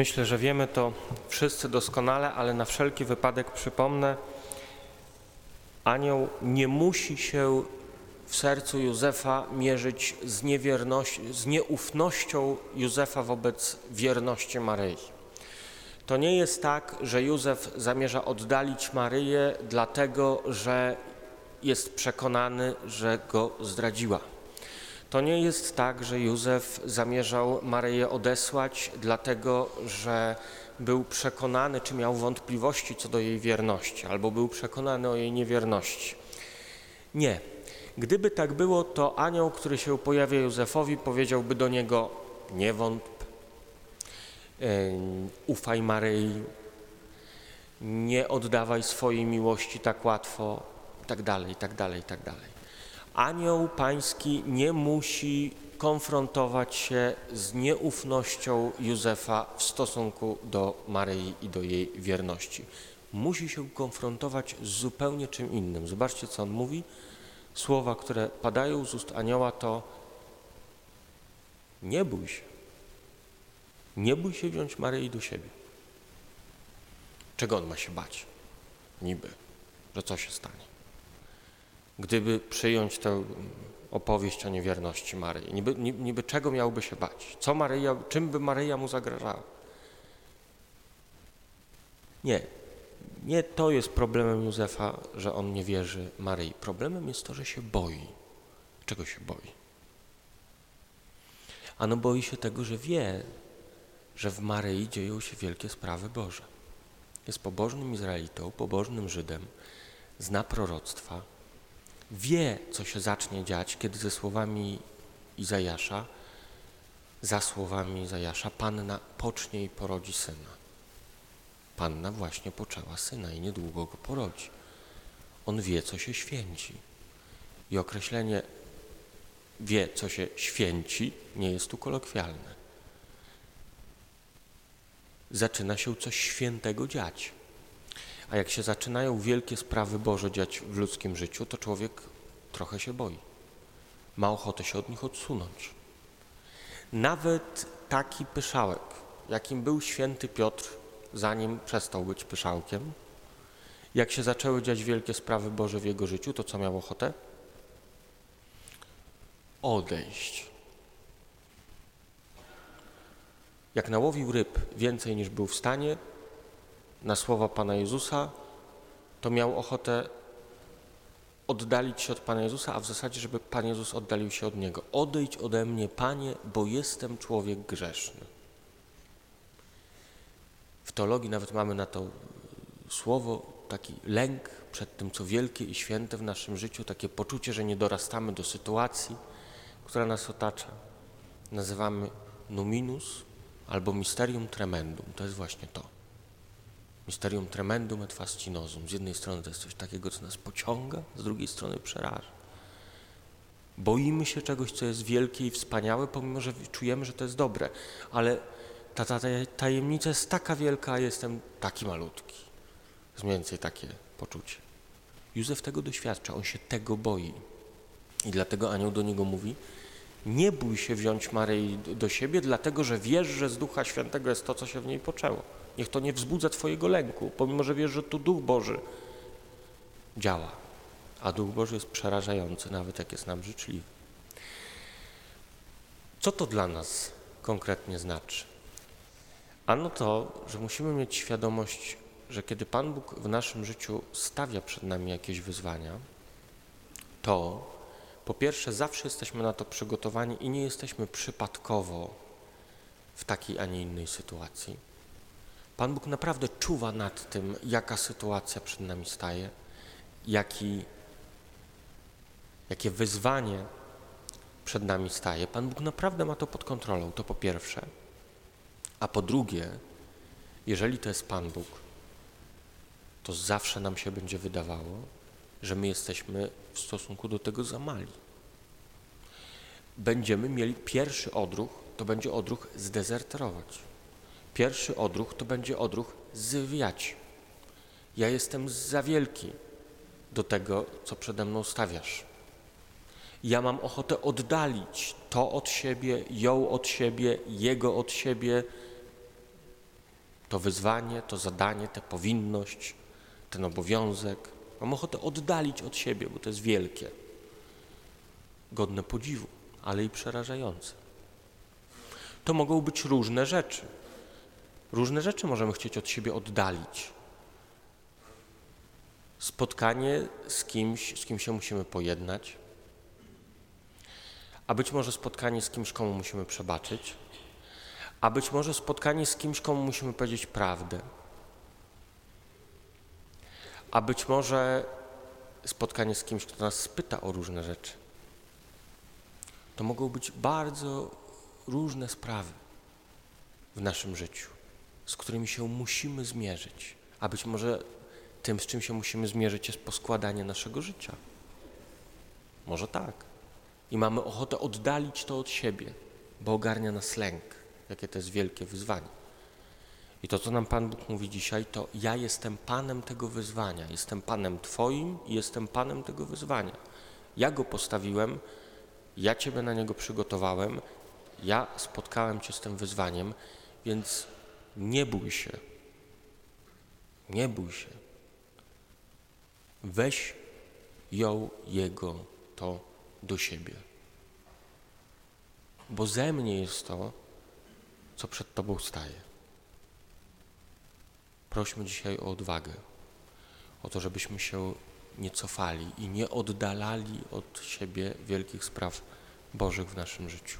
Myślę, że wiemy to wszyscy doskonale, ale na wszelki wypadek przypomnę, anioł nie musi się w sercu Józefa mierzyć z, z nieufnością Józefa wobec wierności Maryi. To nie jest tak, że Józef zamierza oddalić Maryję, dlatego że jest przekonany, że go zdradziła. To nie jest tak, że Józef zamierzał Maryję odesłać, dlatego że był przekonany, czy miał wątpliwości co do jej wierności, albo był przekonany o jej niewierności. Nie. Gdyby tak było, to anioł, który się pojawia Józefowi, powiedziałby do niego: Nie wątp, ufaj Maryi, nie oddawaj swojej miłości tak łatwo, tak dalej, tak dalej, tak dalej. Anioł pański nie musi konfrontować się z nieufnością Józefa w stosunku do Maryi i do jej wierności. Musi się konfrontować z zupełnie czym innym. Zobaczcie, co on mówi. Słowa, które padają z ust anioła, to nie bój się. Nie bój się wziąć Maryi do siebie. Czego on ma się bać? Niby, że co się stanie? Gdyby przyjąć tę opowieść o niewierności Maryi, niby, niby czego miałby się bać? Co Maryja, czym by Maryja mu zagrażała? Nie, nie to jest problemem Józefa, że on nie wierzy Maryi. Problemem jest to, że się boi. Czego się boi? Ano boi się tego, że wie, że w Maryi dzieją się wielkie sprawy Boże. Jest pobożnym Izraelitą, pobożnym Żydem, zna proroctwa, wie, co się zacznie dziać, kiedy ze słowami Izajasza, za słowami Izajasza, Panna pocznie i porodzi syna. Panna właśnie poczęła syna i niedługo go porodzi. On wie, co się święci. I określenie wie, co się święci, nie jest tu kolokwialne zaczyna się coś świętego dziać. A jak się zaczynają wielkie sprawy Boże dziać w ludzkim życiu, to człowiek trochę się boi. Ma ochotę się od nich odsunąć. Nawet taki pyszałek, jakim był święty Piotr, zanim przestał być pyszałkiem, jak się zaczęły dziać wielkie sprawy Boże w jego życiu, to co miał ochotę? Odejść Jak nałowił ryb więcej niż był w stanie, na słowa Pana Jezusa, to miał ochotę oddalić się od Pana Jezusa, a w zasadzie, żeby Pan Jezus oddalił się od Niego. Odejdź ode mnie, Panie, bo jestem człowiek grzeszny. W teologii nawet mamy na to słowo, taki lęk przed tym, co wielkie i święte w naszym życiu, takie poczucie, że nie dorastamy do sytuacji, która nas otacza. Nazywamy numinus, albo Mysterium Tremendum. To jest właśnie to. Mysterium Tremendum et Fascinosum. Z jednej strony to jest coś takiego, co nas pociąga, z drugiej strony przeraża. Boimy się czegoś, co jest wielkie i wspaniałe, pomimo że czujemy, że to jest dobre, ale ta, ta, ta tajemnica jest taka wielka, a jestem taki malutki. Jest mniej więcej takie poczucie. Józef tego doświadcza, on się tego boi. I dlatego anioł do niego mówi, nie bój się wziąć Maryi do siebie, dlatego że wiesz, że z Ducha Świętego jest to, co się w niej poczęło. Niech to nie wzbudza Twojego lęku, pomimo że wiesz, że tu Duch Boży działa. A Duch Boży jest przerażający, nawet jak jest nam życzliwy. Co to dla nas konkretnie znaczy? Ano to, że musimy mieć świadomość, że kiedy Pan Bóg w naszym życiu stawia przed nami jakieś wyzwania, to po pierwsze, zawsze jesteśmy na to przygotowani i nie jesteśmy przypadkowo w takiej, a nie innej sytuacji. Pan Bóg naprawdę czuwa nad tym, jaka sytuacja przed nami staje, jaki, jakie wyzwanie przed nami staje. Pan Bóg naprawdę ma to pod kontrolą, to po pierwsze. A po drugie, jeżeli to jest Pan Bóg, to zawsze nam się będzie wydawało, że my jesteśmy w stosunku do tego za mali. Będziemy mieli pierwszy odruch, to będzie odruch zdezerterować. Pierwszy odruch to będzie odruch zwiać. Ja jestem za wielki do tego, co przede mną stawiasz. Ja mam ochotę oddalić to od siebie, ją od siebie, jego od siebie. to wyzwanie, to zadanie, tę powinność, ten obowiązek. Mam ochotę oddalić od siebie, bo to jest wielkie, godne podziwu, ale i przerażające. To mogą być różne rzeczy. Różne rzeczy możemy chcieć od siebie oddalić. Spotkanie z kimś, z kim się musimy pojednać, a być może spotkanie z kimś, komu musimy przebaczyć, a być może spotkanie z kimś, komu musimy powiedzieć prawdę, a być może spotkanie z kimś, kto nas spyta o różne rzeczy. To mogą być bardzo różne sprawy w naszym życiu, z którymi się musimy zmierzyć, a być może tym, z czym się musimy zmierzyć, jest poskładanie naszego życia. Może tak. I mamy ochotę oddalić to od siebie, bo ogarnia nas lęk, jakie to jest wielkie wyzwanie. I to, co nam Pan Bóg mówi dzisiaj, to ja jestem Panem tego wyzwania, jestem Panem Twoim i jestem Panem tego wyzwania. Ja go postawiłem, ja Ciebie na niego przygotowałem, ja spotkałem Cię z tym wyzwaniem, więc nie bój się. Nie bój się. Weź ją, jego to do siebie. Bo ze mnie jest to, co przed Tobą staje. Prośmy dzisiaj o odwagę, o to, żebyśmy się nie cofali i nie oddalali od siebie wielkich spraw Bożych w naszym życiu.